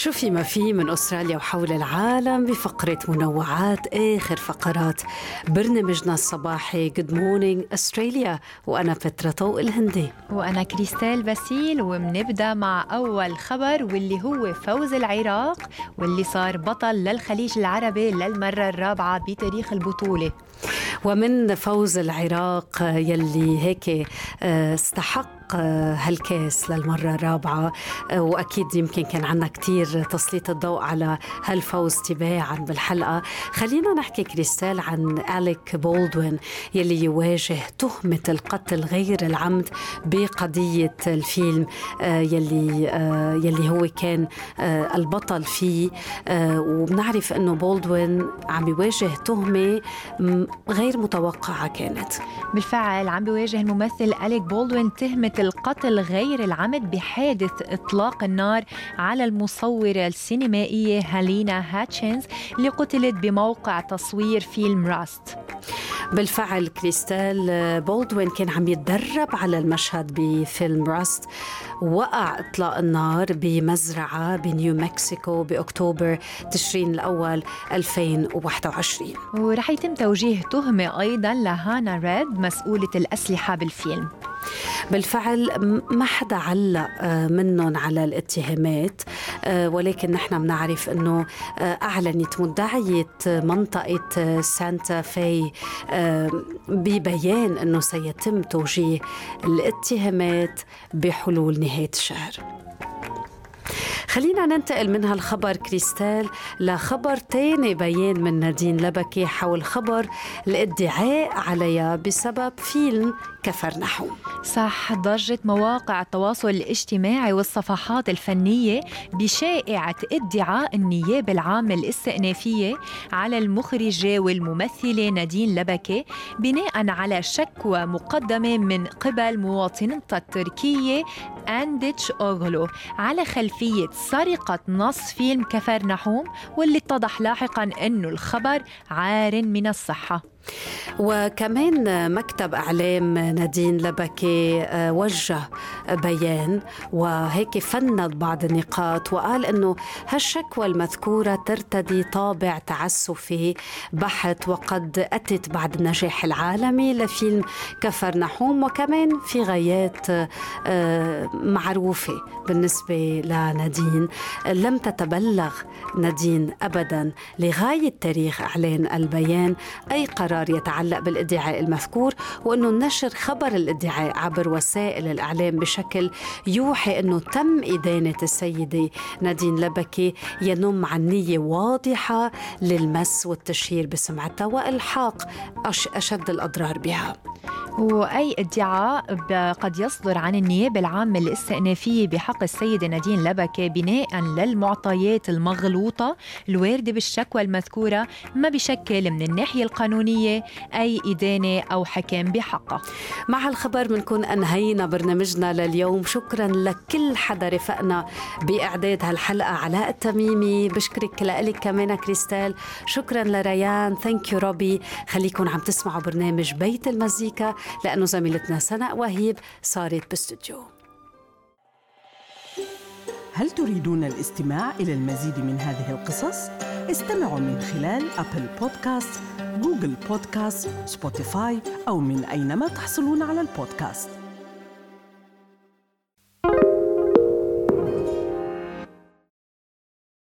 شو في ما في من أستراليا وحول العالم بفقرة منوعات آخر فقرات. برنامجنا الصباحي Good Morning Australia وأنا بترا طوق الهندي. وأنا كريستال باسيل وبنبدأ مع أول خبر واللي هو فوز العراق واللي صار بطل للخليج العربي للمرة الرابعة بتاريخ البطولة. ومن فوز العراق يلي هيك آه، استحق هالكاس للمرة الرابعة آه، وأكيد يمكن كان عنا كتير تسليط الضوء على هالفوز تباعا بالحلقة. خلينا نحكي كريستال عن أليك بولدوين يلي يواجه تهمة القتل غير العمد بقضية الفيلم آه، يلي يلي هو كان البطل فيه. وبنعرف أنه بولدوين عم يواجه تهمة غير متوقعة كانت. بالفعل عم بيواجه الممثل أليك بولدوين تهمة القتل غير العمد بحادث إطلاق النار على المصورة السينمائية هالينا هاتشنز اللي قتلت بموقع تصوير فيلم Rust. بالفعل كريستال بولدوين كان عم يتدرب على المشهد بفيلم Rust. وقع إطلاق النار بمزرعة بنيو مكسيكو بأكتوبر تشرين الأول 2021 ورح يتم توجيه تهمة أيضا لهانا ريد مسؤولة الأسلحة بالفيلم. بالفعل ما حدا علق آه، منهم على الاتهامات آه، ولكن نحن بنعرف إنه آه، أعلنت مدعية منطقة سانتا في ببيان إنه سيتم توجيه الاتهامات بحلول نهاية الشهر. خلينا ننتقل من هالخبر كريستال لخبر تاني بيان من نادين لبكي حول خبر الادعاء عليها بسبب فيلم كفر نحوم صح ضجت مواقع التواصل الاجتماعي والصفحات الفنية بشائعة ادعاء النيابة العامة الاستئنافية على المخرجة والممثلة نادين لبكي بناء على شكوى مقدمة من قبل مواطنتها التركية أنديتش أوغلو على خلفية سرقة نص فيلم كفر نحوم واللي اتضح لاحقا أنه الخبر عار من الصحة. وكمان مكتب إعلام نادين لبكي آه، وجه بيان. وهيك فند بعض النقاط وقال إنه هالشكوى المذكورة ترتدي طابع تعسفي بحت وقد أتت بعد النجاح العالمي لفيلم كفر نحوم. وكمان في غايات آه، معروفة بالنسبة لنادين. لم تتبلغ نادين ابدا لغاية تاريخ إعلان البيان. اي قرار يتعلق بالادعاء المذكور وأنه نشر خبر الادعاء عبر وسائل الإعلام بشكل يوحي أنه تم إدانة السيدة نادين لبكي ينم عن نية واضحة للمس والتشهير بسمعتها والحاق أشد الأضرار بها. وأي ادعاء قد يصدر عن النيابة العامة الاستئنافية بحق السيدة نادين لبكة بناء للمعطيات المغلوطة الواردة بالشكوى المذكورة ما بشكل من الناحية القانونية أي إدانة أو حكم بحقها مع الخبر بنكون أنهينا برنامجنا لليوم. شكرا لكل حدا رفقنا بإعداد هالحلقة علاء التميمي. بشكرك لك كمان كريستال. شكرا لريان. Thank you روبي. خليكم عم تسمعوا برنامج بيت المزيكا. لأنه زميلتنا سناء وهيب صارت باستوديو هل تريدون الاستماع إلى المزيد من هذه القصص؟ استمعوا من خلال أبل بودكاست، جوجل بودكاست، سبوتيفاي أو من أينما تحصلون على البودكاست